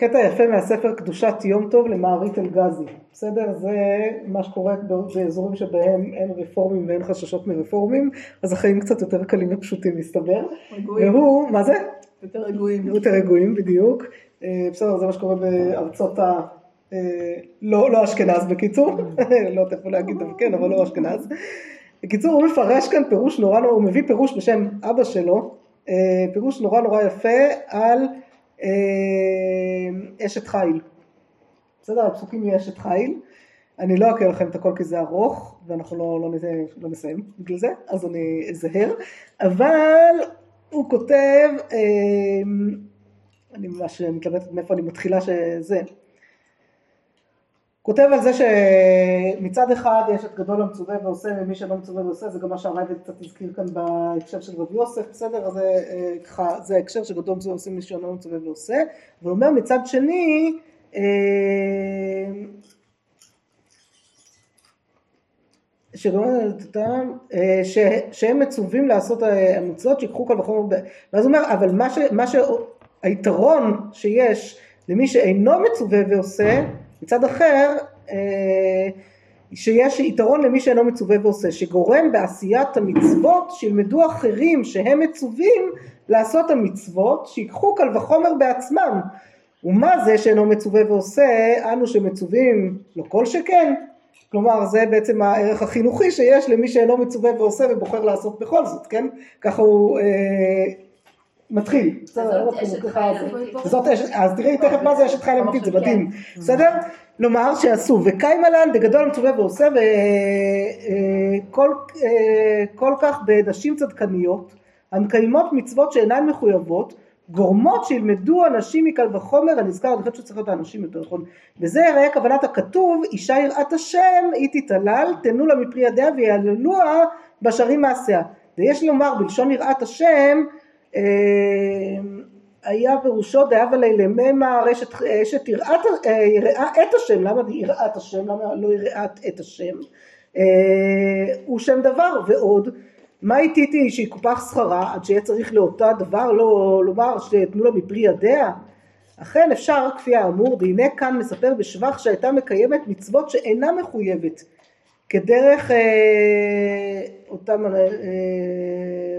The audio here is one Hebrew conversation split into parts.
קטע יפה מהספר קדושת יום טוב למערית אלגזי, בסדר? זה מה שקורה באזורים שבהם אין רפורמים ואין חששות מרפורמים, אז החיים קצת יותר קלים ופשוטים מסתבר. רגועים. והוא, מה זה? יותר רגועים. יותר רגועים, בדיוק. אה, בסדר, זה מה שקורה בארצות ה... אה, לא, לא אשכנז בקיצור, לא תכף להגיד גם כן, אבל לא אשכנז. בקיצור, הוא מפרש כאן פירוש נורא נורא, הוא מביא פירוש בשם אבא שלו, אה, פירוש נורא נורא יפה על אשת חיל. בסדר, הפסוקים מאשת חיל. אני לא אקריא לכם את הכל כי זה ארוך, ואנחנו לא, לא, לא נסיים בגלל זה, אז אני אזהר. אבל הוא כותב, אני ממש מתלבטת מאיפה אני מתחילה שזה. כותב על זה שמצד אחד יש את גדול המצווה ועושה ומי שלא מצווה ועושה זה גם מה שהרייבד קצת הזכיר כאן בהקשר של רבי יוסף בסדר? אז זה ככה זה ההקשר שגדול מצווה ועושה מי שלא מצווה ועושה. אבל אומר מצד שני אה, אה, שהם מצווים לעשות המצוות שיקחו כל וחומר ואז הוא אומר אבל מה שהיתרון שיש למי שאינו מצווה ועושה מצד אחר אה, שיש יתרון למי שאינו מצווה ועושה שגורם בעשיית המצוות שילמדו אחרים שהם מצווים לעשות המצוות שיקחו קל וחומר בעצמם. ומה זה שאינו מצווה ועושה? אנו שמצווים לא כל שכן. כלומר זה בעצם הערך החינוכי שיש למי שאינו מצווה ועושה ובוחר לעשות בכל זאת כן? ככה הוא אה, מתחיל. אז תראי תכף מה זה אשת חיל אמיתית, זה מדהים, בסדר? לומר שעשו וקיימה לן בגדול מצווה ועושה וכל אה, כך בנשים צדקניות המקיימות מצוות שאינן מחויבות גורמות שילמדו אנשים מקל וחומר הנזכר, אני חושבת שצריך להיות האנשים יותר נכון, וזה יראה כוונת הכתוב אישה יראת השם היא תתעלל תנו לה מפרי ידיה ויעללוה בשערים מעשיה. ויש לומר בלשון יראת השם אה, היה פירושו דאבה לילממה אשת יראה את השם, למה יראת השם, למה לא יראת את השם, אה, הוא שם דבר. ועוד מה איתיתי שיקופח שכרה עד שיהיה צריך לאותה דבר לא לומר שתנו לה מפרי ידיה? אכן אפשר כפי האמור והנה כאן מספר בשבח שהייתה מקיימת מצוות שאינה מחויבת כדרך אה, אותם, אה,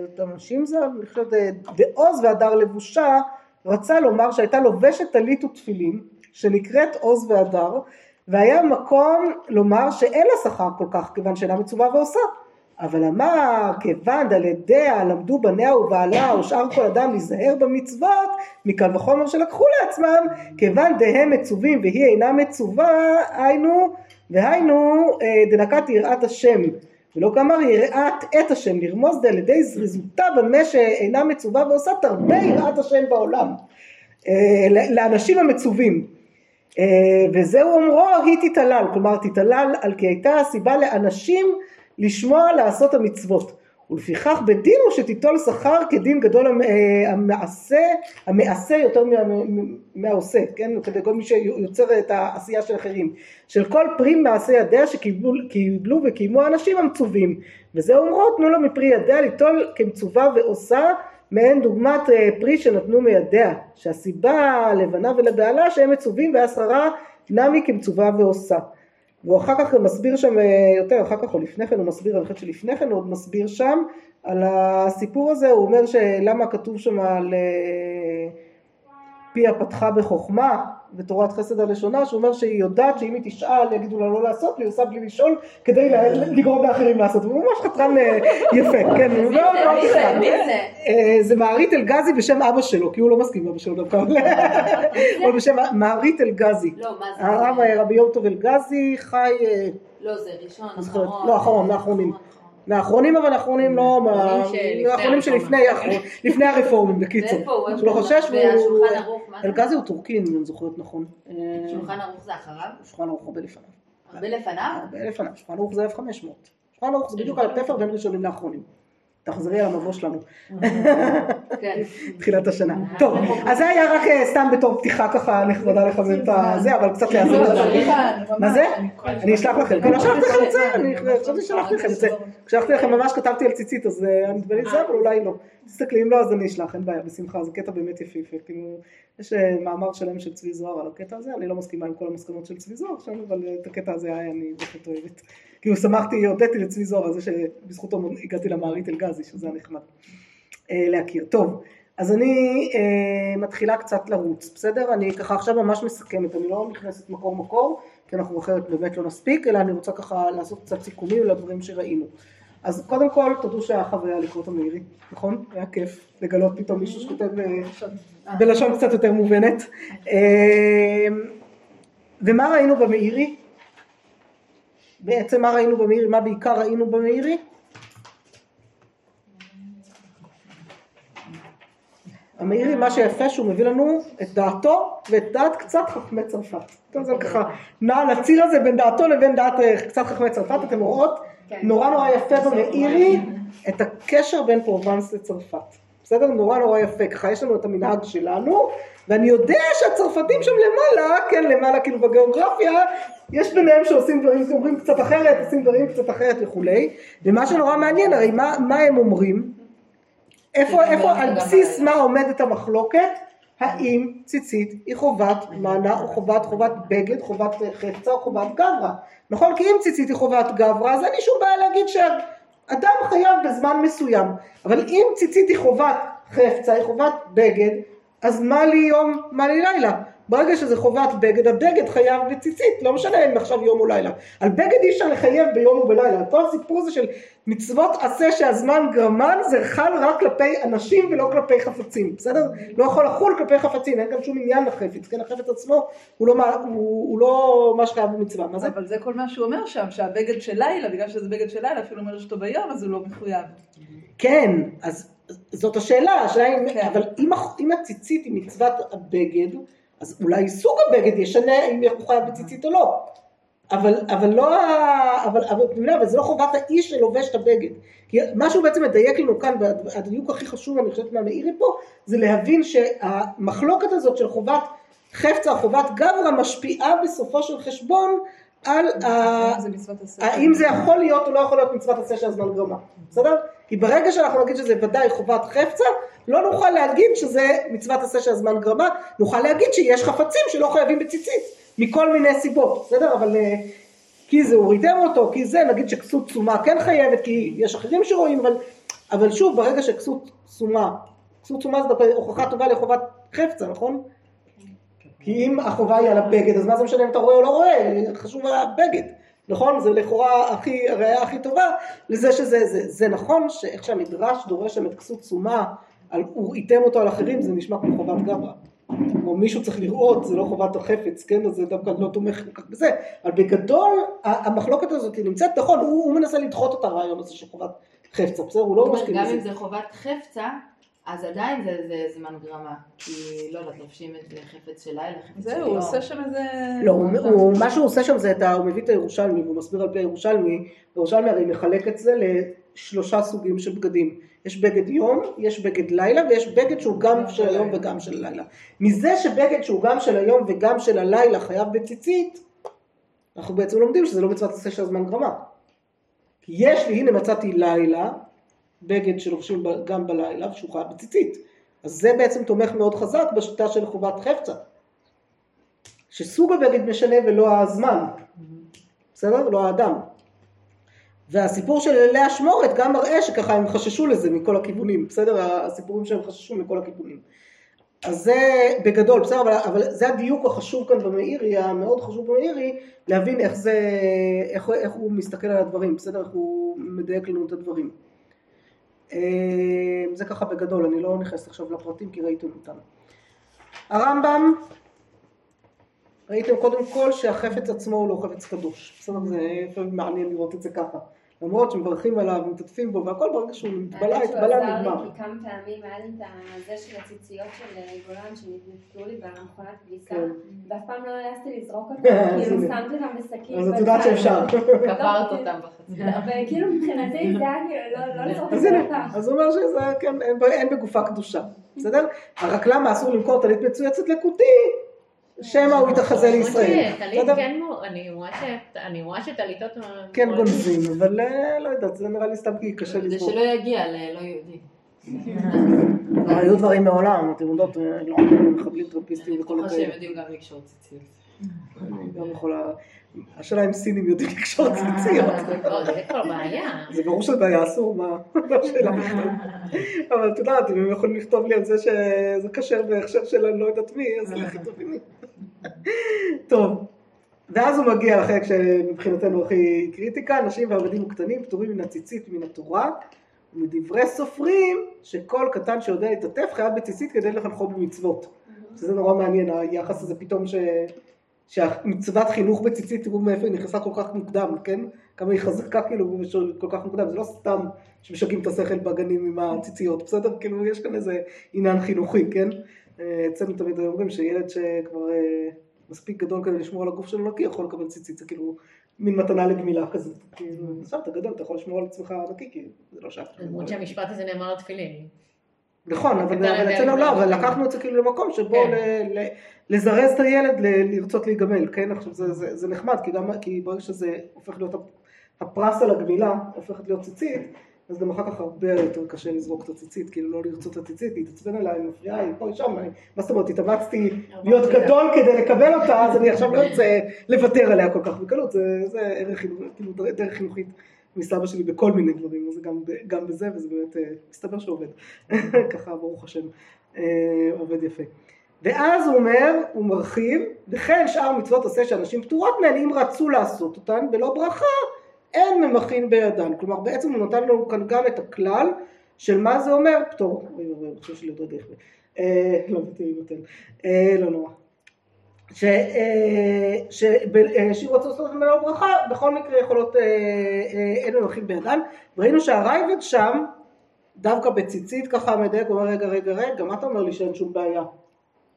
אותם אנשים זה, אני חושבת, אה, בעוז והדר לבושה, רצה לומר שהייתה לובשת טלית ותפילין, שנקראת עוז והדר, והיה מקום לומר שאין לה שכר כל כך, כיוון שאינה מצווה ועושה. אבל אמר, כיוון על ידיה למדו בניה ובעלה ושאר כל אדם להיזהר במצוות, מקל וחומר שלקחו לעצמם, כיוון דהם מצווים והיא אינה מצווה, היינו והיינו אה, דנקת יראת השם. ולא כאמר יראת את השם לרמוז דה על ידי זריזותה במה שאינה מצווה ועושה תרבה יראת השם בעולם. אה, לאנשים המצווים. אה, וזהו אומרו היא תתעלל כלומר תתעלל על כי הייתה הסיבה לאנשים לשמוע לעשות המצוות ולפיכך בדין הוא שתיטול שכר כדין גדול אה, המעשה, המעשה יותר מהעושה, כן? כדי כל מי שיוצר את העשייה של אחרים, של כל פרי מעשה ידיה שקיבלו וקיימו האנשים המצווים, וזה אומרו תנו לו מפרי ידיה ליטול כמצווה ועושה מעין דוגמת אה, פרי שנתנו מידיה, שהסיבה הלבנה ולבעלה שהם מצווים והשכרה נמי כמצווה ועושה. והוא אחר כך מסביר שם אה, יותר, אחר כך או לפני כן הוא מסביר, אני חושבת שלפני כן הוא עוד מסביר שם על הסיפור הזה, הוא אומר שלמה כתוב שם על אה, פיה פתחה בחוכמה בתורת חסד הלשונה, שהוא אומר שהיא יודעת שאם היא תשאל יגידו לה לא לעשות, והיא עושה בלי לשאול כדי לגרום לאחרים לעשות, הוא ממש חתרן אה, יפה, כן. זה מערית אלגזי בשם אבא שלו, כי הוא לא מסכים עם אבא שלו דווקא, או בשם מערית אלגזי. לא, מה זה? הרב רבי יום טוב אלגזי חי... אה, לא, זה ראשון, אחרון. לא, אחרון, מאחרונים. מהאחרונים אבל האחרונים לא, מהאחרונים שלפני הרפורמים בקיצור. הוא? שלא חושש? אלגזי הוא טורקי אם אני זוכרת נכון. שולחן ערוך זה אחריו? שולחן ערוך הרבה לפניו. הרבה לפניו? הרבה לפניו, שולחן ערוך זה 1500. שולחן ערוך זה בדיוק על התפר בין ראשונים לאחרונים. תחזרי על המבוא שלנו. כן. תחילת השנה. טוב, אז זה היה רק אה, סתם בתור פתיחה ככה נכבדה לכוון את הזה, אבל קצת לאזן את צריך, ה... אני ממש- מה זה? אני אני אשלח לכם, כן, לא שלחתי לכם את זה, אני חשבתי ששלחתי לכם את זה. כששלחתי לכם ממש כתבתי על ציצית, אז אה, נדמה לי זה, אבל אולי לא. תסתכלי, אם לא, אז אני אשלח, אין בעיה, בשמחה, זה קטע באמת יפהפה. כאילו, יש אה, מאמר שלם של צבי זוהר על הקטע הזה, אני לא מסכימה עם כל המסקנות של צבי זוהר שם, אבל אה, את הקטע הזה היה אני בהחלט אוהבת. כאילו, שמחתי, הודיתי לצבי זוהר על זה שבזכותו הגעתי למערית אלגזי, שזה היה נחמד אה, להכיר. טוב. אז אני אה, מתחילה קצת לרוץ, בסדר? אני ככה עכשיו ממש מסכמת, אני לא נכנסת מקור מקור, כי אנחנו אחרת באמת לא נספיק, אלא אני רוצה ככה לעשות קצת סיכומים לדברים שראינו. אז קודם כל, תודו שהיה חוויה לקרוא את המאירי, נכון? היה כיף לגלות פתאום מישהו שכותב אה, בלשון קצת יותר מובנת. ומה ראינו במאירי? בעצם מה ראינו במאירי? מה בעיקר ראינו במאירי? המאירי, מה שיפה שהוא מביא לנו את דעתו ואת דעת קצת חכמי צרפת. טוב, זה ככה, נע על הציר הזה בין דעתו לבין דעת אה, קצת חכמי צרפת, אתם רואות? נורא נורא יפה במאירי את הקשר בין פרובנס לצרפת. בסדר? נורא נורא יפה. ככה יש לנו את המנהג שלנו, ואני יודע שהצרפתים שם למעלה, כן, למעלה כאילו בגיאוגרפיה, יש ביניהם שעושים דברים, אומרים קצת אחרת, עושים דברים קצת אחרת וכולי. ומה שנורא מעניין, הרי מה, מה הם אומרים? איפה, איפה, על בסיס מה עומדת המחלוקת? האם ציצית היא חובת מנה או חובת חובת בגד, חובת חפצה או חובת גברא? נכון? כי אם ציצית היא חובת גברא, אז אין לי שום בעיה להגיד שאדם חייב בזמן מסוים. אבל אם ציצית היא חובת חפצה, היא חובת בגד, אז מה לי יום, מה לי לילה? ברגע שזה חובת בגד, הבגד חייב בציצית, לא משנה אם עכשיו יום או לילה. על בגד אי אפשר לחייב ביום ובלילה. כל הסיפור הזה של מצוות עשה שהזמן גרמן, זה חל רק כלפי אנשים ולא כלפי חפצים, בסדר? לא יכול לחול כלפי חפצים, אין גם שום עניין לחפץ, כן? החפץ עצמו הוא לא, הוא, הוא לא מה שחייב במצווה. מה זה? אבל זה כל מה שהוא אומר שם, שהבגד של לילה, בגלל שזה בגד של לילה, אפילו אומר שאתה ביום, אז הוא לא מחויב. כן, אז זאת השאלה, השאלה אם, כן. אבל אם, אם הציצית היא מצוות הבגד, אז אולי סוג הבגד ישנה אם הוא חייב בציצית או לא. אבל, אבל לא, אבל, אבל, מבינים, אבל זה לא חובת האיש שלובש את הבגד. כי מה שהוא בעצם מדייק לנו כאן, והדיוק הכי חשוב אני חושבת מהמאירי פה, זה להבין שהמחלוקת הזאת של חובת חפצה, חובת גברא, משפיעה בסופו של חשבון על ה... האם זה יכול להיות או לא יכול להיות מצוות עשה שהזמן גרמה, בסדר? כי ברגע שאנחנו נגיד שזה ודאי חובת חפצה, לא נוכל להגיד שזה מצוות עשה שהזמן גרמה, נוכל להגיד שיש חפצים שלא חייבים בציצית, מכל מיני סיבות, בסדר? אבל אה, כי זה הורידם אותו, כי זה, נגיד שכסות תשומה כן חייבת, כי יש אחרים שרואים, אבל, אבל שוב, ברגע שכסות תשומה, כסות תשומה זה הוכחה טובה לחובת חפצה, נכון? כי אם החובה היא על הבגד, אז מה זה משנה אם אתה רואה או לא רואה, חשוב הבגד, נכון? זה לכאורה הכי, הראייה הכי טובה לזה שזה, זה, זה נכון שאיך שהמדרש דורש שם את כסות תשומה, על וראיתם אותו על אחרים, זה נשמע כמו חובת גברא. או מישהו צריך לראות, זה לא חובת החפץ, כן? אז זה דווקא לא תומך כל כך בזה. אבל בגדול, המחלוקת הזאת היא נמצאת, נכון, הוא, הוא מנסה לדחות את הרעיון הזה של חובת חפצה, בסדר? הוא לא משקיע גם בזה. אם זה חובת חפצה, אז עדיין זה- זה זמן גרמה. כי לא יודעת, לובשים את חפץ של לילה, חפץ של זהו, יום. הוא עושה שם איזה... לא, הוא, הוא, מה שהוא עושה שם זה, את ה, הוא מביא את הירושלמי, והוא מסביר על פי הירושלמי, הירושלמי הרי מחלק את זה לשלושה סוגים של בגדים. יש בגד יום, יש בגד לילה, ויש בגד שהוא גם של היום וגם של הלילה. מזה שבגד שהוא גם של היום וגם של הלילה חייב בציצית, אנחנו בעצם לומדים שזה לא מצוות עשה של הזמן גרמה. כי יש לי, הנה מצאתי לילה, בגד שלובשים גם בלילה, ושהוא חייב בציצית. אז זה בעצם תומך מאוד חזק בשיטה של חובת חפצה. שסוג הבגד משנה ולא הזמן, בסדר? לא האדם. והסיפור של אלי אשמורת גם מראה שככה הם חששו לזה מכל הכיוונים, בסדר? הסיפורים שהם חששו מכל הכיוונים. אז זה בגדול, בסדר? אבל, אבל זה הדיוק החשוב כאן במאירי, המאוד חשוב במאירי, להבין איך זה, איך, איך הוא מסתכל על הדברים, בסדר? איך הוא מדייק לנו את הדברים. אה, זה ככה בגדול, אני לא נכנסת עכשיו לפרטים כי ראיתם אותם. הרמב"ם, ראיתם קודם כל שהחפץ עצמו הוא לא חפץ קדוש, בסדר? זה מעניין לראות את זה ככה. למרות שמברכים עליו, מתעטפים בו והכל, ברגע שהוא מתבלע, האמת שהוא התבלע עזר לי, נגמר. כי כמה פעמים היה לי את הזה של הציציות של אה, גולן שנתקלו לי במכונת כביסה, כן. ואף פעם לא העזתי לזרוק אז אותם, כאילו. שמתי אותם בשקים. אז את יודעת. שאפשר. קברת אותם בחצי. וכאילו מבחינתי זה היה כאילו לא- לא לזרוק את אז זה הנה, לפח. אז הוא אומר שזה, כן, אין בגופה קדושה, בסדר? רק למה אסור למכור טלית מצויצת לקוטי, שמא הוא יתחזה לישראל, שטלית בסדר? כן, אני רואה אני שטליתות... כן גונזים, אבל אה, לא יודעת, זה נראה לי סתם כי קשה זה לזרוק. שלא יגיע ללא יהודי. היו דברים מעולם, אתם יודעות, אה, לא מחבלים טרמפיסטים אני וכל בטוחה שהם הכאלה. יודעים גם לקשור ציציות. אני גם יכולה, השאלה אם סינים יודעים לקשור ציציות. לא, זה כבר בעיה. זה ברור שזה בעיה אסור, מה השאלה. אבל את יודעת, אם הם יכולים לכתוב לי על זה שזה כשר בהכשר של אני לא יודעת מי, אז לכי תביני. טוב, ואז הוא מגיע לחלק שמבחינתנו הכי קריטיקה, נשים ועבדים וקטנים פטורים מן הציצית מן התורה, ומדברי סופרים שכל קטן שיודע להתעטף חייב בציצית כדי לחנכו במצוות. שזה נורא מעניין, היחס הזה פתאום ש... שהמצוות חינוך בציצית, תראו מאיפה היא נכנסה כל כך מוקדם, כן? כמה היא חזקה כאילו כל כך מוקדם, זה לא סתם שמשגעים את השכל בגנים עם הציציות, בסדר? כאילו יש כאן איזה עניין חינוכי, כן? אצלנו תמיד אומרים שילד שכבר אה, מספיק גדול כדי לשמור על הגוף שלו נקי יכול לקבל ציצית, זה כאילו מין מתנה לגמילה כזאת. כאילו, עכשיו אתה גדול, אתה יכול לשמור על עצמך נקי, כי זה לא שייך. למרות שהמשפט הזה נאמר על תפילין. נכון, אבל אצלנו לא. אבל לקחנו את זה כאילו למקום שבו כן. לזרז את הילד לרצות להיגמל, כן? עכשיו זה- נחמד, כי ברגע שזה הופך להיות הפ- הפרס על הגמילה, הופכת להיות ציצית, אז גם אחר כך הרבה יותר קשה לזרוק את הציצית, כאילו לא לרצות את הציצית, להתעצבן עליי, היא מפריעה, היא פה, היא שם, מה זאת אומרת, התאמצתי להיות גדול כדי לקבל אותה, אז אני עכשיו לא רוצה לוותר עליה כל כך בקלות, זה ערך כאילו דרך חינוכית מסבא שלי בכל מיני דברים, אז גם, בזה, וזה באמת, אה, מסתבר שעובד. ככה, ברוך השם, אה, עובד יפה. ואז הוא אומר, הוא מרחיב, וכן שאר מצוות עשה שאנשים פטורות מהן, אם רצו לעשות אותן בלא ברכה, אין ממכין בידן. כלומר, בעצם הוא נתן לנו כאן גם את הכלל של מה זה אומר פטור. אני חושב שלי עוד רגע יחווה. לא, זה נותן. אה, לא נורא. ש- אה, אה, זה בלא ברכה, בכל מקרה יכולות, אין ממכין בידן. וראינו שהרייבד שם, דווקא בציצית ככה מדייק, הוא אומר רגע רגע רגע, מה אתה אומר לי שאין שום בעיה?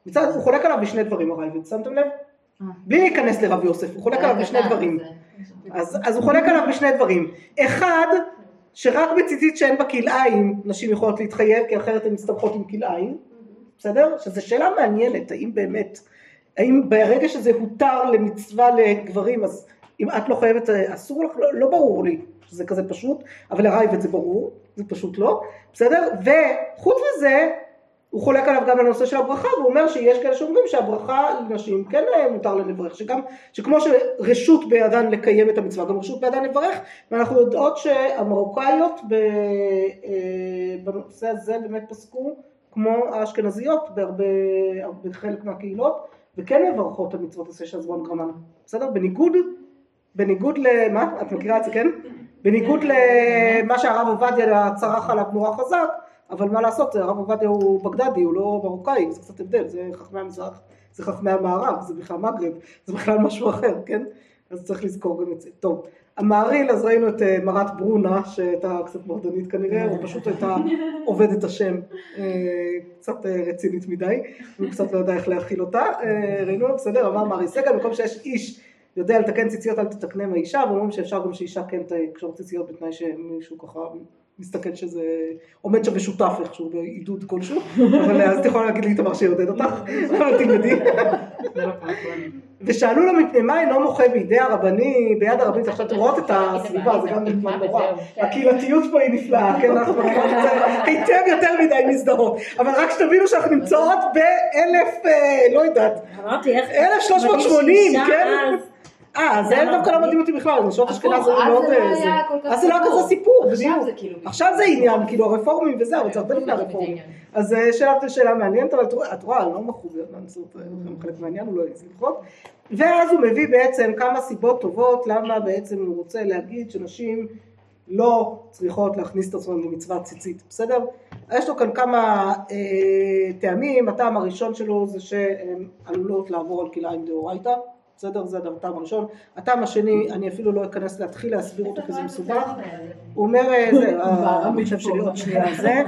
מצד, הוא חולק עליו בשני דברים הרייבד, שמתם לב? בלי להיכנס לרב יוסף, הוא חולק עליו בשני דברים. אז, אז הוא חולק עליו בשני דברים. אחד, שרק בציצית שאין בה כלאיים נשים יכולות להתחייב, כי אחרת הן מסתבכות עם כלאיים, בסדר? שזו שאלה מעניינת, האם באמת, האם ברגע שזה הותר למצווה לגברים, אז אם את לא חייבת, אסור לך, לא, לא ברור לי שזה כזה פשוט, אבל לרייבד זה ברור, זה פשוט לא, בסדר? וחוץ מזה, הוא חולק עליו גם על של הברכה, והוא אומר שיש כאלה שאומרים שהברכה לנשים כן אה, מותר לברך, שגם, שכמו שרשות בידן לקיים את המצווה, גם רשות בידן לברך, ואנחנו יודעות שהמרוקאיות אה, בנושא הזה באמת פסקו כמו האשכנזיות בהרבה, בחלק מהקהילות, וכן מברכות על מצוות עשה של זמן גרמן, בסדר? בניגוד, בניגוד למה? את מכירה את זה, כן? בניגוד למה שהרב עובדיה צרח עליו נורא חזק, אבל מה לעשות, הרב עובדיה הוא בגדדי, הוא לא מרוקאי, זה קצת הבדל, זה חכמי המזרח, זה חכמי המערב, זה בכלל מגרב, זה בכלל משהו אחר, כן? אז צריך לזכור גם את זה. טוב, המעריל, אז ראינו את אה, מרת ברונה, שהייתה קצת מרדנית כנראה, או פשוט הייתה עובדת השם, אה, קצת אה, רצינית מדי, הוא קצת לא יודע איך להכיל אותה, ראינו, בסדר, אמר מרי סגל, במקום שיש איש יודע לתקן ציציות אל תתקנם האישה, ואומרים שאפשר גם שאישה כן תקשור ציציות בתנאי שמישהו ככה מסתכל שזה עומד שם משותף איכשהו בעידוד כלשהו, אבל אז את יכולה להגיד לי איתמר שיעודד אותך, אבל תלמדי. לא. ושאלו לו מפני מה אינו מוחה בידי הרבני, ביד הרבנית, עכשיו אתם רואות את הסביבה, זה גם נשמע נורא, הקהילתיות פה היא נפלאה, כן, אנחנו היטב יותר מדי מזדהות, אבל רק שתבינו שאנחנו נמצאות באלף, אה, לא יודעת, אמרתי איך... 1380, מדהים כן? אז- אה, זה דווקא לא מדהים אותי בכלל, נשות אשכנז זה מאוד... לא אה, אז זה לא היה. כזה סיפור, עכשיו בדיוק. זה כאילו... עכשיו זה עניין, כאילו הרפורמים וזה, אבל זה הרבה לפני הרפורמים. אז אה, שאלת שאלה מעניינת, אבל את רואה- לא זאת גם חלק מהעניין, הוא לא העז למחות. ואז הוא מביא בעצם כמה סיבות טובות למה בעצם הוא רוצה להגיד שנשים לא צריכות להכניס את עצמן למצוות ציצית, בסדר? יש לו כאן כמה אה, טעמים, הטעם הראשון שלו זה שהן עלולות לעבור על כלאיים דאורייתא, בסדר? זה הטעם הראשון. הטעם השני, אני אפילו לא אכנס להתחיל להסביר אותו כי זה מסובך. הוא אומר, אה, זה, המחשב שלי עוד שנייה זה.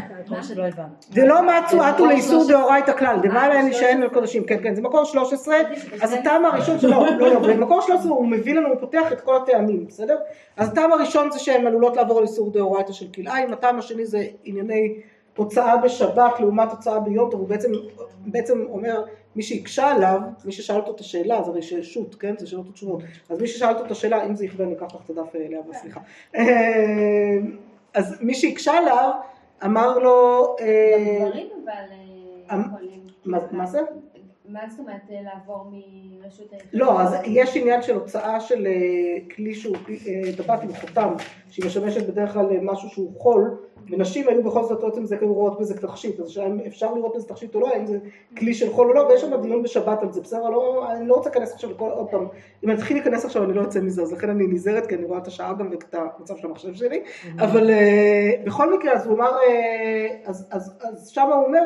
דלא מצו עטו לאיסור דאורייתא כלל, דמעלה אין להישען על קודשים, כן כן, זה מקור 13, אז הטעם הראשון שלו, לא לא, במקור 13 הוא מביא לנו, הוא פותח את כל הטעמים, בסדר? אז הטעם הראשון זה שהן עלולות לעבור על איסור דאורייתא של כלאיים, הטעם השני זה ענייני הוצאה בשבת לעומת הוצאה ביום טוב, הוא בעצם, בעצם אומר מי שהקשה עליו, מי ששאל אותו את השאלה, זה הרי שו"ת, כן? זה שאלות ותשובות, אז מי ששאל אותו את השאלה, אם זה יכוון, ניקח לך את הדף אליה, סליחה. אה, אז מי שהקשה עליו, אמר לו, אה, גם גברים אבל אה, אמ- מה זה? מה זאת אומרת אה, לעבור מרשות היחידה? לא, אז יש עניין של הוצאה של אה, כלי שהוא אה, טבעת עם חותם, שהיא משמשת בדרך כלל למשהו שהוא חול, ונשים היו בכל זאת בעצם זה כאילו רואות בזה תכשיט, אז אפשר לראות בזה תכשיט או לא, האם זה כלי של חול או לא, ויש שם דיון בשבת על זה, בסדר? לא, אני לא רוצה להיכנס עכשיו לכל, עוד פעם, אם אני אתחיל להיכנס עכשיו אני לא אצא מזה, אז לכן אני נזהרת, כי אני רואה את השעה גם ואת המצב של המחשב שלי, אבל אה, בכל מקרה, אז הוא אמר, אה, אז- אז אז שם הוא אומר,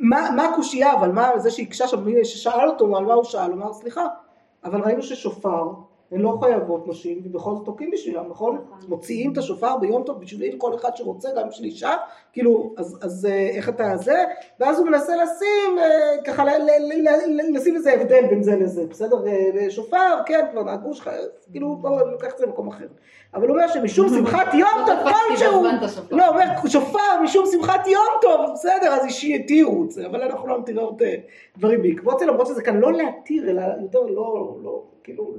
מה הקושייה, אבל מה זה שהקשה שם, מי ששאל אותו על מה הוא שאל, הוא אמר סליחה, אבל ראינו ששופר, הן לא חייבות נשים, ובכל זאת תוקעים בשבילם, נכון? נכון. מוציאים את השופר ביום טוב בשביל כל אחד שרוצה, גם בשביל אישה, כאילו, אז, אז אה, איך אתה זה, ואז הוא מנסה לשים, אה, ככה, לשים איזה הבדל בין זה לזה, בסדר? אה, שופר, כן, כבר נהגו שלך, כאילו, בואו ניקח את זה למקום אחר. אבל הוא אומר שמשום שמחת יום טוב לא תפסתי כלשהו. לא, הוא אומר שופר משום שמחת יום טוב, בסדר, אז שיתירו את זה, אבל אנחנו לא אה, דברים בעקבות זה, למרות שזה כאן לא להתיר, אלא יותר לא, לא, כאילו,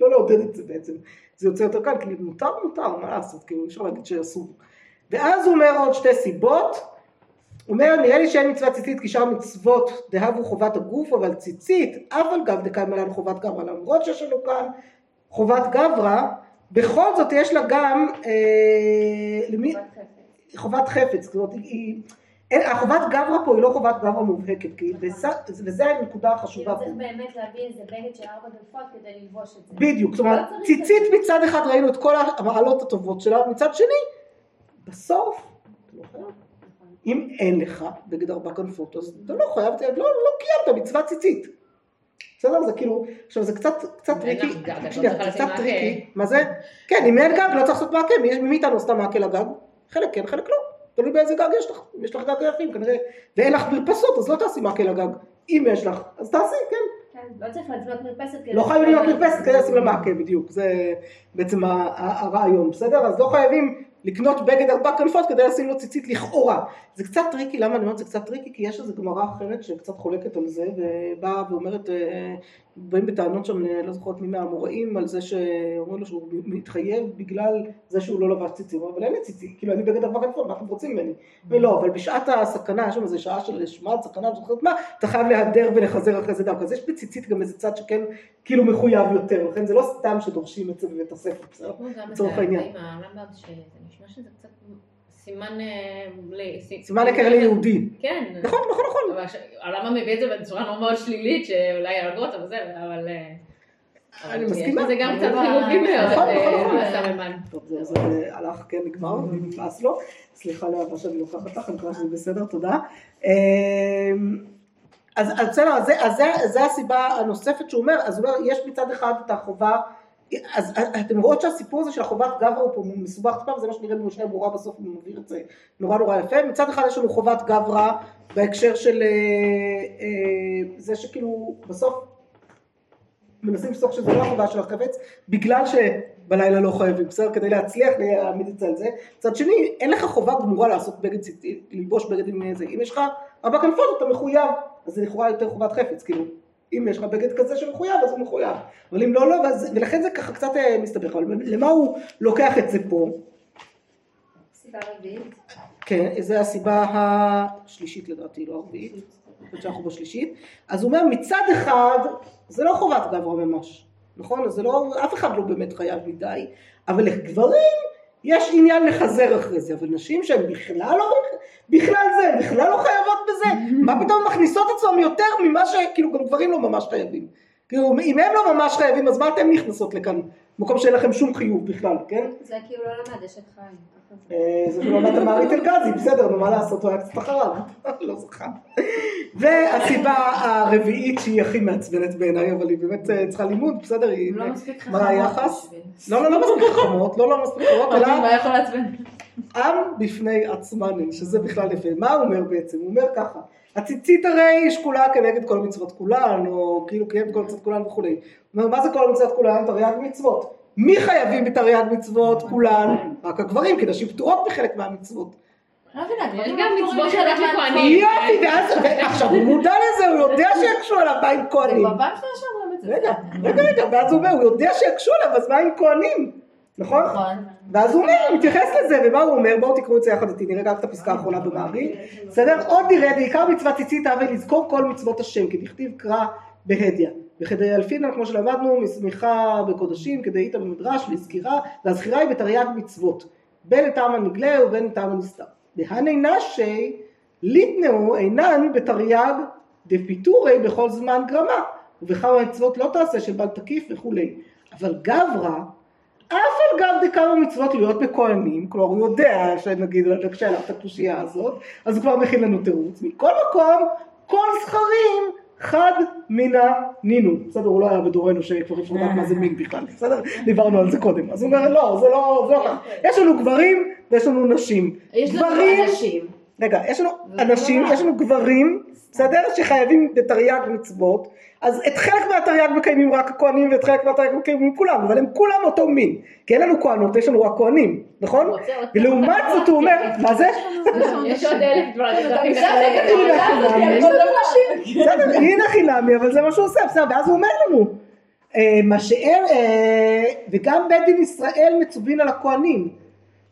לא לעודד את זה בעצם, זה יוצא יותר קל, כי מותר מותר, מה לעשות, כאילו, אי אפשר להגיד שאסור. ואז הוא אומר עוד שתי סיבות, הוא אומר, נראה לי שאין מצוות ציצית כי שאר המצוות דהבו חובת הגוף, אבל ציצית, אף על גב דקיימה לנו חובת גברא, למרות שיש לנו כאן חובת גברא, בכל זאת יש לה גם, אה, למי, חובת חפץ. חובת חפץ, זאת אומרת, היא, החובת גברא פה היא לא חובת גברא מובהקת, כי וזה, וזה הנקודה החשובה פה. צריך באמת להביא איזה בגד של ארבע דלפות כדי ללבוש את זה. בדיוק, זאת אומרת, לא צריך ציצית מצד אחד ראינו את כל המעלות הטובות שלה, מצד שני, בסוף, אתה לא חייב. אם אין לך בגד ארבע כנפות, אז אתה לא חייב, אתה לא, לא קיימת מצוות ציצית. בסדר? זה כאילו, עכשיו זה קצת, קצת tricky, שנייה, קצת. tricky, מה זה? כן, אם אין גג לא צריך לעשות מעקה, מי מי מאיתנו עשתה מעקה לגג? חלק כן, חלק לא, תלוי באיזה גג יש לך, אם יש לך גג יפים כנראה, ואין לך מרפסות אז לא תעשי מעקה לגג, אם יש לך, אז תעשי, כן, כן, לא צריך לבנות מרפסת כדי... לא חייבים להיות מרפסת כדי לשים לה מעקה בדיוק, זה בעצם הרעיון, בסדר? אז לא חייבים לקנות בגד ארבע כנפות כדי לשים לו ציצית לכאורה. זה קצת tricky, למה אני אומרת זה קצת tricky? כי יש איזו גמרא אחרת שקצת חולקת על זה, ובאה ואומרת, אה, באים בטענות שם, לא זוכרת מי מהאמוראים, על זה שאומרים לו שהוא מתחייב בגלל זה שהוא לא לבש ציצית, אבל אין לי ציצית, כאילו אני בגד ארבע מה אתם רוצים ממני? ולא, אבל בשעת הסכנה, יש שם איזה שעה של שמד, סכנה, לא זוכרת מה, אתה חייב להדר ולחזר אחרי זה דווקא. אז יש בציצית גם איזה צד שכן כאילו מחויב יותר, לכן זה לא סתם שדורשים את זה בבית הספר, בסדר? גם את לצורך העניין. עם הרמב"ם, שזה נשמע שזה קצת סימן... אה, סימן היכר ליהודי. כן. נכון, נכון, נכון. הרמב"ם מביא את זה בצורה לא מאוד שלילית, שאולי יהרגו אותו וזה, אבל... אה, אני אבל מסכימה. יש בזה גם קצת אבל- חיובי מאוד, נכון, אה, נכון, נכון. טוב, זה, זה הלך, כן, נגמר, נמאס לו. סליחה לאהבה שאני לוקחת לך, אני מקווה שזה בסדר, תודה. אמ, אז בסדר, אז זה- אז זה- זה הסיבה הנוספת שהוא אומר, אז הוא אומר, יש מצד אחד את החובה, אז אתם רואות שהסיפור הזה של החובת גברא הוא פה מסובך טיפה, וזה מה שנראה במשנה ברורה בסוף, הוא מבהיר את זה נורא נורא יפה. מצד אחד יש לנו חובת גברא בהקשר של אה, אה, זה שכאילו בסוף מנסים לפסוק שזה לא החובה של החפץ, בגלל שבלילה לא חייבים, בסדר? כדי להצליח להעמיד את זה על זה. מצד שני, אין לך חובה גמורה לעשות בגד, ללבוש בגד עם זה. אם יש לך ארבע כנפות אתה מחויב, אז זה לכאורה יותר חובת חפץ, כאילו. אם יש לך בגד כזה שמחויב, אז הוא מחויב. אבל אם לא, לא, ואז, ולכן זה ככה קצת אה, מסתבך. אבל למה הוא לוקח את זה פה? סיבה רביעית. כן, זו הסיבה השלישית לדעתי, לא הרביעית. חושבת שאנחנו בשלישית. אז הוא אומר, מצד אחד, זה לא חובת גברא ממש, נכון? אז זה לא, אף אחד לא באמת חייב מדי, אבל לגברים יש עניין לחזר אחרי זה, אבל נשים שהן בכלל לא, בכלל זה, בכלל לא חייבות בזה, מה פתאום מכניסות עצמם יותר ממה ש... כאילו גם גברים לא ממש חייבים. כאילו, אם הם לא ממש חייבים, אז מה אתם נכנסות לכאן מקום שאין לכם שום חיוב בכלל, כן? זה כאילו לא למד אשת חיים. אה, זה לא למד המערית אלגזי, בסדר, נו מה לעשות, הוא היה קצת אחריו, לא זכה. והסיבה הרביעית שהיא הכי מעצבנת בעיניי, אבל היא באמת אה, צריכה לימוד, בסדר, היא... לא מספיק מה חכמות היחס? בשביל. לא, לא, לא מספיק חכמות, לא, לא מספיק חכמות, אלא מה יכול לעצבן? עם בפני עצמן, שזה בכלל יפה. מה הוא אומר בעצם? הוא אומר ככה, הציצית הרי היא שקולה כנגד כל מצוות כולן, או כאילו קיימת כל מצוות כולן וכולי. הוא אומר, מה זה כל מצוות כולן? תרי"ג מצוות. מי חייבים בתרי"ג מצוות כולן? רק הגברים, כי נשים פטורות מחלק מהמצוות. לא לא. יופי, ואז, עכשיו הוא מודע לזה, הוא יודע שיקשו עליו, מה עם כהנים? זה. רגע, רגע, רגע, ואז הוא אומר, הוא יודע שיקשו עליו, אז מה עם כהנים? נכון? נכון. ואז הוא אומר, הוא מתייחס לזה, ומה הוא אומר? בואו תקראו את זה יחד איתי, נראה רק את הפסקה האחרונה במעריל. בסדר? עוד נראה, בעיקר מצוות ציצית הווה לזכור כל מצוות השם, כי דכתיב קרא בהדיא. וכדי אלפינן, כמו שלמדנו, מסמיכה בקודשים, כדי איתה במדרש, לזכירה, והזכירה היא בתרי"ג מצוות. בין לטעם הנגלה ובין לטעם הנסתר. דהני נשי ליטנאו אינן בתרי"ג דפיטורי בכל זמן גרמה, ובכמה מצוות לא תעשה של בל תקיף וכולי. אבל גברא אף על גב דכמה מצוות להיות בכהנים, כלומר הוא יודע שנגיד את הקושייה הזאת, אז הוא כבר מכין לנו תירוץ. מכל מקום, כל זכרים חד מינה נינו. בסדר, הוא לא היה בדורנו שכבר אפשר לדעת מה זה מין בכלל, בסדר? דיברנו על זה קודם. אז הוא אומר, לא, זה לא, זה לא ככה. יש לנו גברים ויש לנו נשים. יש לנו אנשים. רגע, יש לנו זה אנשים. יש לנו גברים, בסדר? שחייבים בתרי"ג מצוות, אז את חלק מהתרי"ג מקיימים רק הכהנים ואת חלק מהתרי"ג מקיימים כולם, אבל הם כולם אותו מין, כי אין לנו כהנות, יש לנו רק כהנים, נכון? ולעומת זאת הוא אומר, מה זה? יש עוד אלף דברים. בסדר, הנה חינמי, אבל זה מה שהוא עושה, בסדר, ואז הוא אומר לנו, אה, מה שאין, אה, וגם בית דין ישראל מצווין על הכהנים,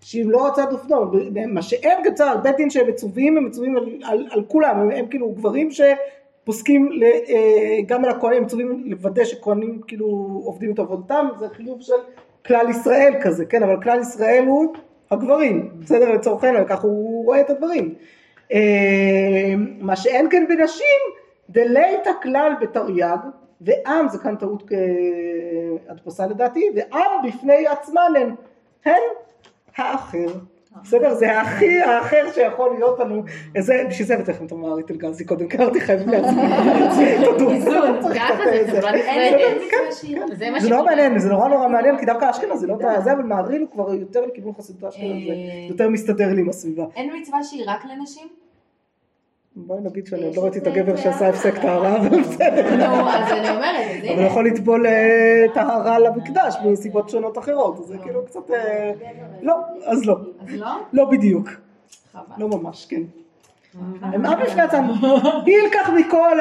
שאם לא רצה דופנו, מה שאין גצר על בית דין שהם מצווים, הם מצווים על, על, על כולם, הם, הם כאילו גברים שפוסקים ל, אה, גם על הכהנים, הם מצווים לוודא שכהנים כאילו עובדים את עבודתם, זה חיוב של כלל ישראל כזה, כן, אבל כלל ישראל הוא הגברים, בסדר, לצורכנו, ככה הוא רואה את הדברים. אה, מה שאין כן בנשים, דלית הכלל בתרי"ג, ועם, זה כאן טעות כהדפסה לדעתי, ועם בפני עצמן הן, הן האחר. בסדר? זה הכי האחר שיכול להיות לנו, זה, בשביל זה את המערית אלגזי קודם, כי אמרתי חייבים להצביע, תודו. ככה זה. אין מצווה שהיא רק. זה זה לא מעניין, זה נורא נורא מעניין, כי דווקא אשכנזי לא יודע, זה, אבל מעריל הוא כבר יותר לכיוון חסידות אשכנז, זה אה. יותר מסתדר לי עם הסביבה. אין מצווה שהיא רק לנשים? בואי נגיד שאני עוד לא ראיתי את הגבר שעשה. הפסק טהרה, אבל בסדר. נו, אז אני אומרת, אז אבל הנה. יכול לטבול אה, טהרה למקדש מסיבות שונות אחרות, אז זה כאילו קצת... אה, לא, אז לא. אז לא? לא בדיוק. חבל. לא ממש, כן. הם אף בפני עצמם, הילקח מכל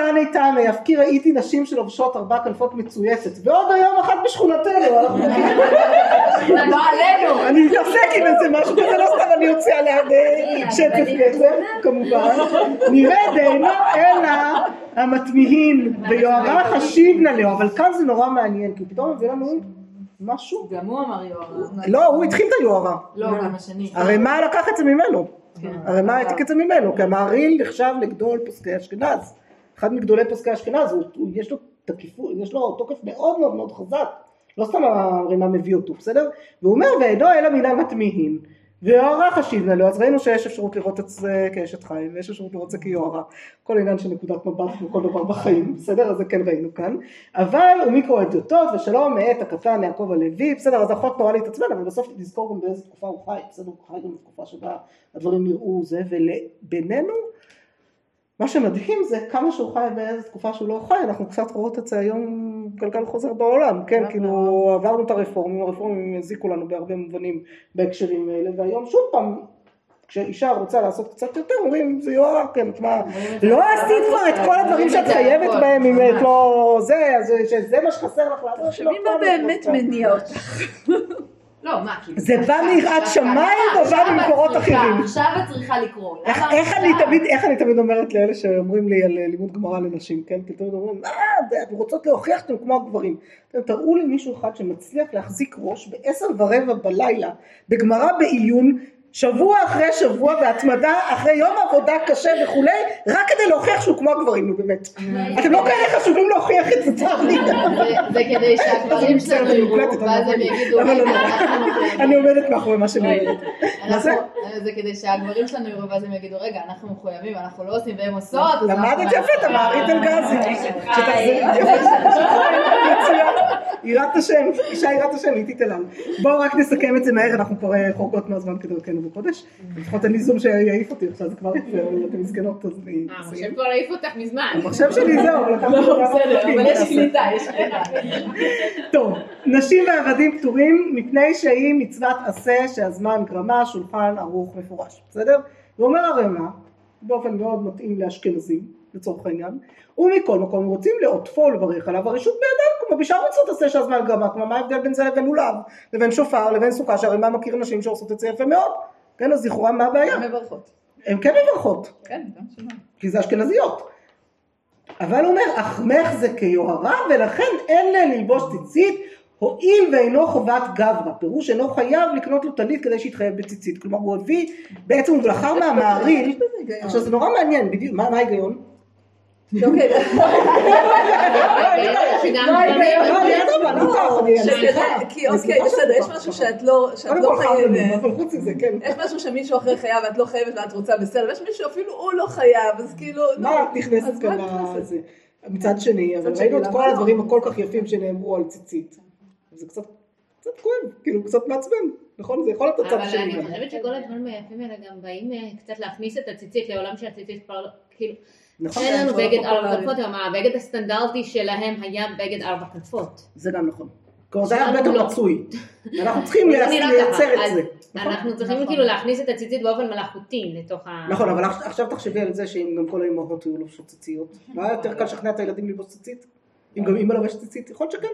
אף כי ראיתי נשים שלובשות ארבע כנפות מצויצת, ועוד היום אחת בשכונתנו, לא עלינו. אני מתעסק עם איזה משהו כזה, לא סתם אני אוציא עליה שצף כסף, כמובן, נראה דהינו אלא המתמיהין, ויוהרה חשיב נא לו, אבל כאן זה נורא מעניין, כי פתאום מביא לנו משהו, גם הוא אמר יוהרה. לא, הוא התחיל את היוהרה, לא, גם השני. הרי מה לקח את זה ממנו? הרי מה העתיק את זה ממנו? כי המעריל נחשב לגדול פוסקי אשכנז. אחד מגדולי פוסקי אשכנז, יש לו תקיפות, יש לו תוקף מאוד מאוד מאוד חזק. לא סתם הרימה מביא אותו, בסדר? והוא אומר, ואינו אלא מן המתמיהין. ויוהרה חשיבנה לו, אז ראינו שיש אפשרות לראות את זה כאשת חיים, ויש אפשרות לראות את זה כיוהרה. כל עניין של נקודת מבט כמו כל דבר בחיים, בסדר? אז זה כן ראינו כאן. אבל ומיקרו אדיוטות ושלום מאת הקטן יעקב הלוי, בסדר? אז אחות נורא להתעצבן, אבל בסוף נזכור גם באיזה תקופה הוא חי, בסדר? הוא חי גם בתקופה שבה הדברים נראו זה, ובינינו, מה שמדהים זה כמה שהוא חי באיזה תקופה שהוא לא חי, אנחנו קצת רואות את זה היום גלגל חוזר בעולם, כן, כאילו עברנו את הרפורמים, הרפורמים הזיקו לנו בהרבה מובנים בהקשרים האלה, והיום שוב פעם, כשאישה רוצה לעשות קצת יותר, אומרים זה יואר, כן, את מה, לא עשית כבר את כל הדברים שאת חייבת בהם, אם את לא זה, אז שזה מה שחסר לך לעשות, תחשבי מה באמת מניע אותך. לא, מה, כאילו... זה בא מיראת שמיים או בא ממקורות אחרים? עכשיו את צריכה לקרוא. איך, אני? תמיד, איך אני תמיד אומרת לאלה שאומרים לי על אה, לימוד גמרא לנשים, כן? כי תמיד אומרים, אה, אתן רוצות להוכיח שאתם כמו הגברים. אתם תראו לי מישהו אחד שמצליח להחזיק ראש בעשר ורבע בלילה בגמרא בעיון, שבוע אחרי שבוע בהתמדה, אחרי יום עבודה קשה וכולי, רק כדי להוכיח שהוא כמו הגברים, נו באמת. אתם לא כאלה חשובים להוכיח את זה, צר לי. זה- כדי שהגברים שלנו אני יראו, ואז הם. יגידו, לא, לא. אני עומדת מאחורי מה שאני אומרת. זה? כדי שהגברים שלנו יראו, ואז הם יגידו, רגע, אנחנו מחויבים, אנחנו לא עושים והם עושות. למדת יפה את המערית אלגזי. יראת השם, אישה יראת השם, היא תתעלם. בואו רק נסכם את זה מהר, אנחנו כבר אה, חורגות מהזמן כדרכנו בקודש. לפחות אין לי זום שיעיף אותי עכשיו, זה כבר, אתם מסכנות, אז אני אה, אסיים. המחשב כבר העיף אותך מזמן. המחשב שלי זהו, אבל לקחתי לא, בסדר, אבל מה יש? קליטה, יש קליטה. טוב, נשים ועבדים פטורים מפני שהיא מצוות עשה שהזמן גרמה, שולחן ערוך מפורש, בסדר? ואומר הרמ"א, באופן מאוד מתאים לאשכנזים, לצורך העניין, ומכל מקום רוצים לעוטפו ולברך עליו הרשות בידם, כמו בשאר מצוות עשה שהזמן גרמה, כלומר מה ההבדל בין זה לבין לולב, לבין שופר, לבין סוכה, שהרמ"א מכיר נשים שעושות את זה יפה מאוד, כן, אז לכאורה מה הבעיה? הן מברכות. הן כן מברכות, כן, גם שלנו. כי זה אשכנזיות. אבל הוא אומר, אך ממך זה כיוהרה ולכן אין ללבוש ציצית הואיל ואינו חובת גברא, פירוש אינו חייב לקנות לו טלית כדי שיתחייב בציצית, כלומר הוא הביא, בעצם הוא בחר מהמעריל. עכשיו זה נורא מעניין, בדיוק, מה ההיגיון? לא. כי אוקיי, בסדר, יש. משהו שאת לא לא חייבת. אבל כן. יש שמישהו אחר חייב ואת לא חייבת ואת רוצה בסדר, ויש מישהו אפילו הוא לא חייב, אז כאילו, מה את נכנסת כאן? לזה? מצד שני, אבל ראינו את כל? הדברים הכל כך יפים שנאמרו על ציצית. זה קצת קצת כואב, כאילו קצת מעצבן, נכון? זה יכול להיות הצד אבל השני אני. חושבת שכל הדברים היפים האלה גם באים אה, קצת להכניס את הציצית לעולם של הציצית כבר, כאילו, נכון, אין לנו בגד ארבע. כנפות, אבל הבגד הסטנדרטי שלהם היה בגד ארבע כנפות. זה גם נכון. כלומר זה היה הרבה יותר לא. מצוי. אנחנו צריכים לייצר את זה. נכון? אנחנו צריכים נכון. כאילו להכניס את הציצית באופן מלאכותי לתוך ה... נכון, אבל עכשיו- תחשבי על זה שאם גם כל האימהות היו לובשות ציציות, לא היה יותר קל לשכנע את הילדים ללבוש ציצית? אם גם אימא לובשת ציצית, יכול להיות שכן.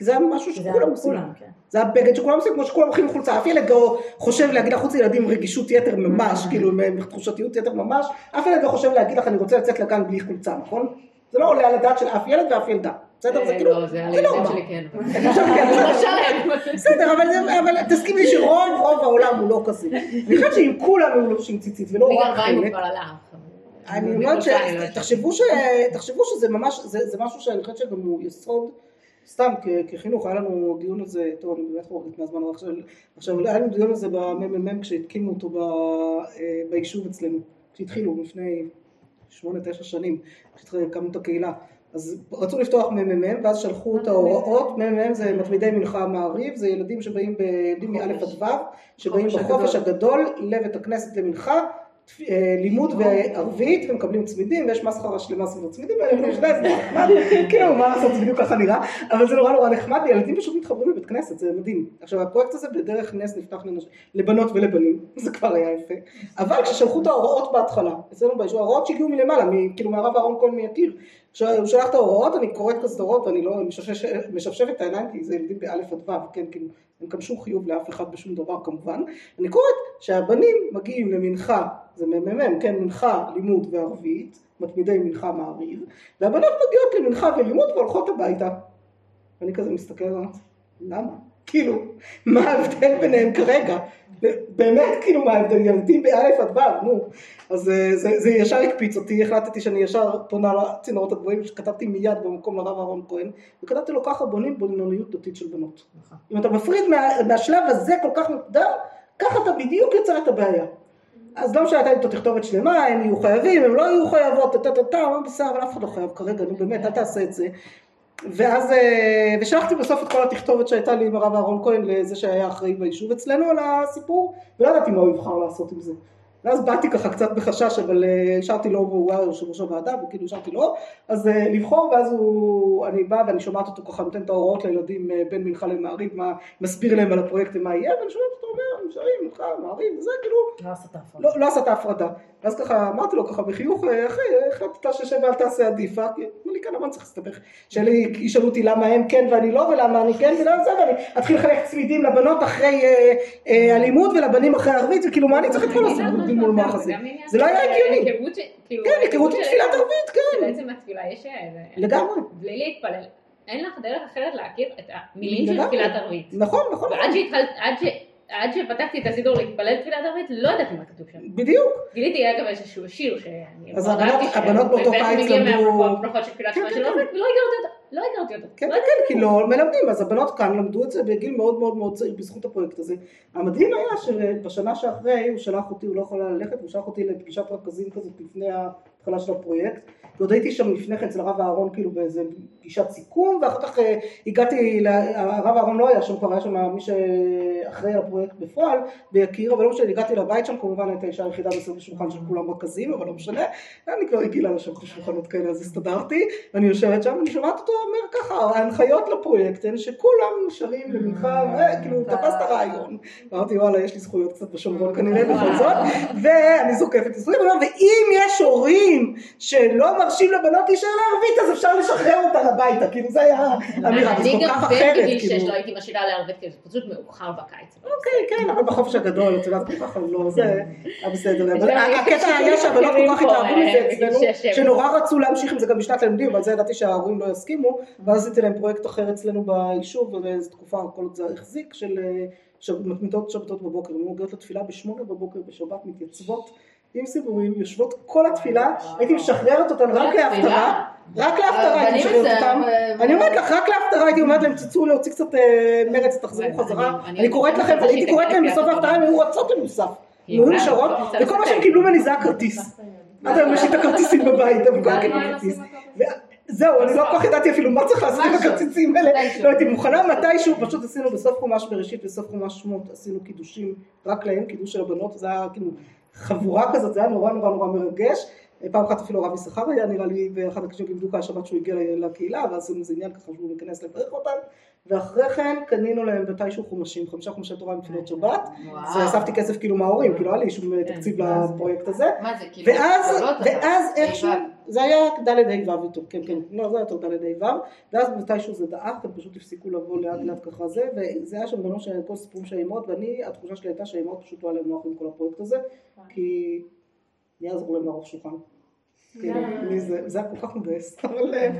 כי זה היה משהו שכולם עושים. כן. זה הבגד שכולם עושים, כמו שכולם הולכים עם חולצה. אף ילד לא חושב להגיד לחוץ לילדים רגישות יתר ממש, כאילו עם תחושתיות יתר ממש, אף ילד לא חושב להגיד לך אני רוצה לצאת לגן בלי חולצה, נכון? זה לא עולה על הדעת של אף ילד ואף ילדה. בסדר? זה אה, כאילו, לא, זה הילדים נורמה. כן. בסדר. אבל, תסכים לי שרוב רוב העולם הוא לא כזה. אני חושבת שאם כולם היו לובשים ציצית ולא רק חלק. אני אומרת לא ש... תחשבו שזה ממש, זה משהו שאני חושבת שגם הוא יסוד, סתם כחינוך, היה לנו דיון על זה, טוב אני באמת חורגת מהזמן, אבל עכשיו, עכשיו היה לנו דיון על זה בממ"מ כשהתקימו אותו ב, אה, ביישוב אצלנו, כשהתחילו לפני שמונה תשע שנים, כשהקמנו את הקהילה. אז רצו לפתוח מ"מ ואז שלחו את ההוראות, מ"מ זה מתמידי מנחה מעריב, זה ילדים שבאים ילדים מא' עד ו', שבאים חופש בחופש הגדול לבית הכנסת למנחה, לימוד וערבית ומקבלים צמידים ויש מסחרה שלמה סביב הצמידים האלה, לא משנה, זה נחמד, כאילו מה לעשות, זה בדיוק ככה נראה, אבל זה נורא נורא נחמד, ילדים פשוט מתחברים לבית כנסת, זה מדהים. עכשיו הפרויקט הזה בדרך נס נפתח לבנות ולבנים, זה כבר היה יפה, אבל כששלחו את ההוראות בהתחלה, אצלנו ביישוב, ההוראות שהגיעו מלמעלה, כאילו מהרב אהרון כהן מיקיר, הוא שלח את ההוראות, אני קוראת ההוראות ואני לא משפשפת את העיניים כי זה ילדים באלף עד ו', כן, כאילו, אין כאן שום חיוב לאף אחד בשום דבר כמובן, אני קוראת שהבנים מגיעים למנחה, זה מ"מ, כן, מנחה, לימוד וערבית, מתמידי מנחה מעריב, והבנות מגיעות למנחה ולימוד והולכות הביתה. ואני כזה מסתכל עליו, למה? כאילו, מה ההבדל ביניהם כרגע? באמת, כאילו, מה ההבדל? ילדים באלף עד ו', נו. אז אה, זה, זה ישר הקפיץ אותי, החלטתי שאני ישר פונה לצינורות הגבוהים, שכתבתי מיד במקום לרב אהרון כהן, וכתבתי לו ככה בונים בינוניות דתית של בנות. אם אתה מפריד מה, מהשלב הזה כל כך מוקדם, ככה אתה בדיוק יוצר את הבעיה. אז לא משנה, הייתה איתו תכתובת שלמה, הם יהיו חייבים, הם לא יהיו חייבות, טה טה טה, אמרתי, בסדר, אבל אף אחד לא חייב כרגע, נו באמת, אל תעשה את זה. ואז, אה, ושלחתי בסוף את כל התכתובת שהייתה לי עם הרב אהרון כהן לזה שהיה אחראי ביישוב אצלנו על הסיפור, ולא ידעתי מה הוא יבחר לעשות עם זה. ואז באתי ככה קצת בחשש, אבל אה, השארתי לו, והוא היה יושב ראש הוועדה, וכאילו השארתי לו, אז אה, לבחור, ואז הוא, אני באה ואני שומעת אותו ככה, נותן את ההוראות לילדים אה, בין מנחה למעריב, מה, מסביר להם על הפרויקט ומה יהיה, ואני שומעת אותו אומר, נשארים, מנחה, מעריב, וזה כאילו, לא עשת הפרדה. לא, לא עשה את ההפרדה. ואז ככה אמרתי לו ככה בחיוך, "אה, אחי, החלטת ששב ואל תעשה כי אמר לי, כן, למה אני צריך להסתבך? שאלה ישאלו אותי למה הם כן ואני לא, ולמה אני כן ולמה זה, ואני אתחיל לחלק צמידים לבנות אחרי אה, הלימוד ולבנים אחרי ערבית, וכאילו מה אני צריך את כל הסיפור מול מוח הזה? זה לא היה הגיוני. היכרות ש- כאילו, כן, היכרות עם תפילת ערבית, כן, בעצם התפילה יש... אה, לגמרי. בלי להתפלל. אין לך דרך אחרת להכיר את המילים של. תפילת ערבית. נכון, נכון, ועד שהתחלת, עד שפתחתי את הסידור להתפלל תפילת ערבית, לא ידעתי מה כתוב שם. בדיוק. גיליתי אגב איזשהו שיר שאני אז הבנות- באותו קיץ למדו- תפילת כן, כן, כן. לא הכרתי אותו. כן, לא כן, כן, כי לא מלמדים, אז הבנות כאן למדו את זה בגיל מאוד מאוד מאוד צעיר בזכות הפרויקט הזה. המדהים היה שבשנה שאחרי הוא שלח אותי, הוא לא יכול היה ללכת, הוא שלח אותי לפגישת רכזים כזאת לפני ההתחלה של הפרויקט. ועוד הייתי שם לפני כן אצל הרב אהרון כאילו באיזה פגישת סיכום, ואחר כך אה, הגעתי, הרב אהרון לא היה שם, כבר היה שם מי שאחראי על הפרויקט בפועל, ביקיר, אבל לא משנה, הגעתי לבית שם, כמובן הייתה האישה היחידה מסביב לשולחן של כולם רכזים, אבל לא משנה, אני כבר רגילה לשבת בשולחנות כאלה, אז הסתדרתי, ואני יושבת שם, ואני שומעת אותו אומר ככה, ההנחיות לפרויקט הן שכולם נשארים למנחה, וכאילו, תפס את הרעיון. אמרתי, וואלה, יש לי זכויות קצת בשומרון כנראה בכל זאת, ואני זוקפת ואם יש הורים שלא מרשים לבנות להישאר לערבית, אז אפשר לשחרר אותה הביתה, כאילו, זה היה אמירה, זה אני כל גם כך אחרת, בגיל 6 כאילו. לא הייתי משאירה לערבית, כי זה פשוט מאוחר בקיץ. אוקיי, כן, אבל בחופש הגדול, את יודעת, כל כך לא, זה היה בסדר. הקטע היה שהבנות כל כך התאהבו מזה אה, אצלנו, שש, שבע. שנורא רצו להמשיך עם זה גם בשנת הלימודים, אבל זה ידעתי שההורים לא יסכימו, ואז עשיתי להם פרויקט אחר אצלנו ביישוב, ובאיזו תקופה כל זה החזיק, של אה, מתמידות שבתות בבוקר, הן מגיעות לתפילה בשמונה בבוקר בשבת, מתייצבות. עם סיפורים, יושבות כל התפילה, הייתי משחררת אותן רק להפטרה, רק להפטרה הייתי משחררת אותן, אני אומרת לך, רק להפטרה הייתי אומרת להם, תצאו להוציא קצת אה, מרץ, תחזרו חזרה, אני- קוראת לכם, אני הייתי קוראת להם שהיא בסוף תקרא ההפטרה, הם היו רצות למוסף, הם היו נשארות, וכל מה. שהם קיבלו ממני זה הכרטיס, עד היום יש לי את הכרטיסים בבית, אבל כל קיבלו כרטיס, זהו, אני לא כל כך ידעתי אפילו מה צריך לעשות עם. הכרטיסים האלה. לא הייתי מוכנה מתישהו, פשוט עשינו בסוף חומש בראשית וסוף חומש שמות, עשינו קידושים רק להם, קידוש של הבנות, זה היה כאילו חבורה כזאת, זה היה נורא נורא נורא מרגש. פעם אחת אפילו רב יששכר היה נראה לי, ואחד הקשים בדיוק השבת שהוא הגיע לקהילה, ואז עשינו איזה עניין ככה שהוא מכנס לברך אותם, ואחרי כן קנינו להם מתישהו חומשים, חמישה חומשי תורה עם תפילות שבת. ואספתי כסף כאילו מההורים, כאילו לא היה לי שום כן, תקציב לפרויקט הזה, מה זה, כאילו, ואז, איכשהו, היי, זה היה ד' ה' ו' איתו, כן כן, לא זה היה יותר ד' ה' ו', ואז מתישהו זה דעך, הם פשוט הפסיקו לבוא לאט לאט ככה זה, וזה היה שם בנות שכל סיפורים של האימהות, ואני, התחושה שלי הייתה שהאימהות פשוט לא היה להם נוח עם כל הפרויקט הזה, כי מי יעזור להם לערוך שולחן? כאילו, זה, זה היה כל כך מבאס, אבל אה,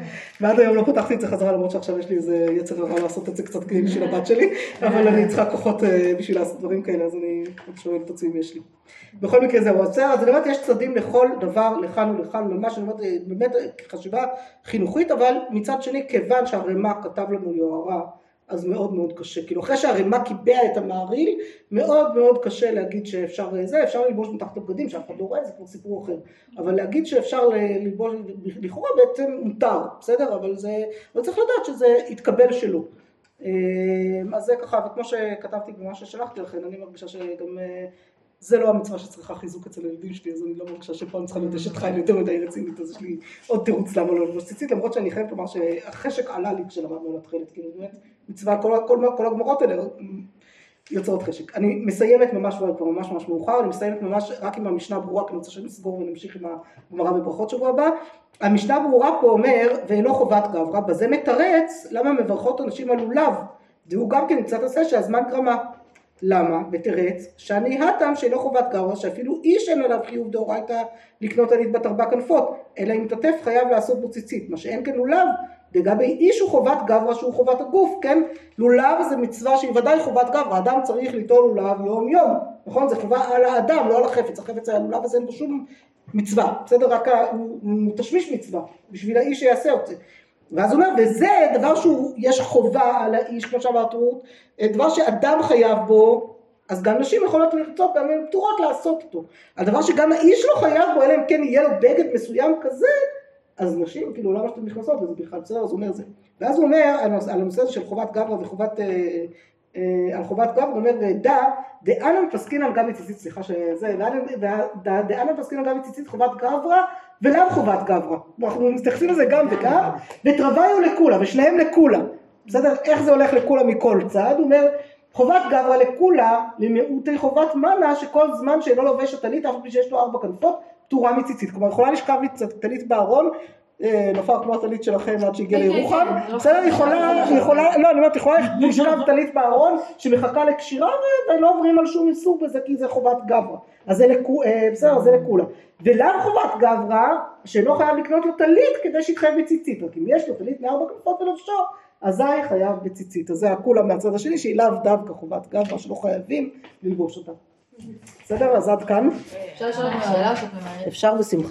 ועד היום לא פתחתי את זה חזרה למרות שעכשיו יש לי איזה יצר הרע לעשות את זה קצת בשביל הבת שלי, אבל אני צריכה כוחות אה, בשביל לעשות דברים כאלה, אז אני שואלת את עצמי אם יש לי. בכל מקרה זהו, אז אז אני אומרת יש צדדים לכל דבר, לכאן ולכאן, ממש אני אומרת, אה, באמת אה, חשיבה חינוכית, אבל מצד שני, כיוון שהרימה כתב לנו יוהרה, אז מאוד מאוד קשה, כאילו אחרי שהרימה קיבע את המעריל, מאוד מאוד קשה להגיד שאפשר זה, אפשר ללבוש מתחת לבגדים שאף אחד לא רואה, זה כבר סיפור אחר, אבל להגיד שאפשר ללבוש, לכאורה בעצם מותר, בסדר, אבל זה, אבל צריך לדעת שזה יתקבל שלא. אה, אז זה ככה, וכמו שכתבתי במה ששלחתי לכם, אני מרגישה שגם אה, זה לא המצווה שצריכה חיזוק אצל הילדים שלי, אז אני לא מרגישה שפה אני צריכה להיות אשת חיל יותר מדי רצינית, אז יש לי עוד תירוץ למה לא ללבוש ציצית, למרות שאני חייבת לומר שהחשק עלה לי כשלמדנו על התכלת, כאילו באמת מצווה, כל, כל, כל הגמרות האלה יוצרות חשק. אני מסיימת ממש, כבר ממש ממש מאוחר, אני מסיימת ממש רק עם המשנה ברורה, כי אני רוצה שנסגור ונמשיך עם הגמרא בברכות שבוע הבא. המשנה ברורה פה אומר, ואינו חובת גברא, בזה מתרץ למה מברכות אנשים על לולב, והוא גם כן קצת עושה שהזמן גרמה. למה? ותרץ שאני הטעם שאינו חובת גברא, שאפילו איש אין עליו חיוב דאורייתא לקנות עלית בת ארבע כנפות, אלא אם תטף חייב לעשות בו ציצית, מה שאין כן לולב, דגבי איש הוא חובת גברא שהוא חובת הגוף, כן? לולב זה מצווה שהיא ודאי חובת גברא, אדם צריך ליטול לולב יום יום, נכון? זה חובה על האדם, לא על החפץ, החפץ הלולב הזה אין בו שום מצווה, בסדר? רק הוא תשמיש מצווה, בשביל האיש שיעשה את זה. ואז הוא אומר, וזה דבר שהוא, יש חובה על האיש, כמו שאמרת רות, דבר שאדם חייב בו, אז גם נשים יכולות לרצות, גם הן פטורות לעשות אותו. הדבר שגם האיש לא חייב בו, אלא אם כן יהיה לו בגד מסוים כזה, אז נשים, כאילו, למה שאתן נכנסות לזה בכלל, בסדר, אז הוא אומר זה. ואז הוא אומר, על הנושא- הזה של חובת גברא וחובת, אה, אה, על חובת גברא, הוא אומר, דע, דאנן פסקינן גם מציצית, סליחה שזה, דאנן פסקינן גם מציצית חובת גברא, ולאו חובת גברא. אנחנו מתייחסים לזה גם וגם, ותרוויו לכולה, ושניהם לכולה. בסדר? איך זה הולך לכולה מכל צד? הוא אומר, חובת גברא לכולה, למיעוטי חובת מנה, שכל זמן שאינו לובש הטלית, אף פי שיש לו ארבע כנפות, פטורה מציצית. כלומר, יכולה לשכב לי טלית בארון, אה, נופר כמו הטלית שלכם עד שהגיע לירוחם, כן, בסדר, יכולה, יכולה, לא, אני אומרת, יכולה לשכב טלית בארון שמחכה לקשירה ולא עוברים על שום איסור בזה כי זה חובת גברא. אז זה לכו, אה, בסדר, זה לכולה. ולאו חובת גברא, שאינו חייב לקנות לו טלית כדי שיתחייב בציצית, רק אם יש לו טלית מארבע כנפות ולבשו, אזי חייב בציצית. אז זה הכולה מהצד השני, שהיא לאו דווקא חובת גברא, שלא חייבים ללבוש אותה. בסדר? אז עד כאן. אפשר לשאול אותך שאלה? אפשר בשמחה.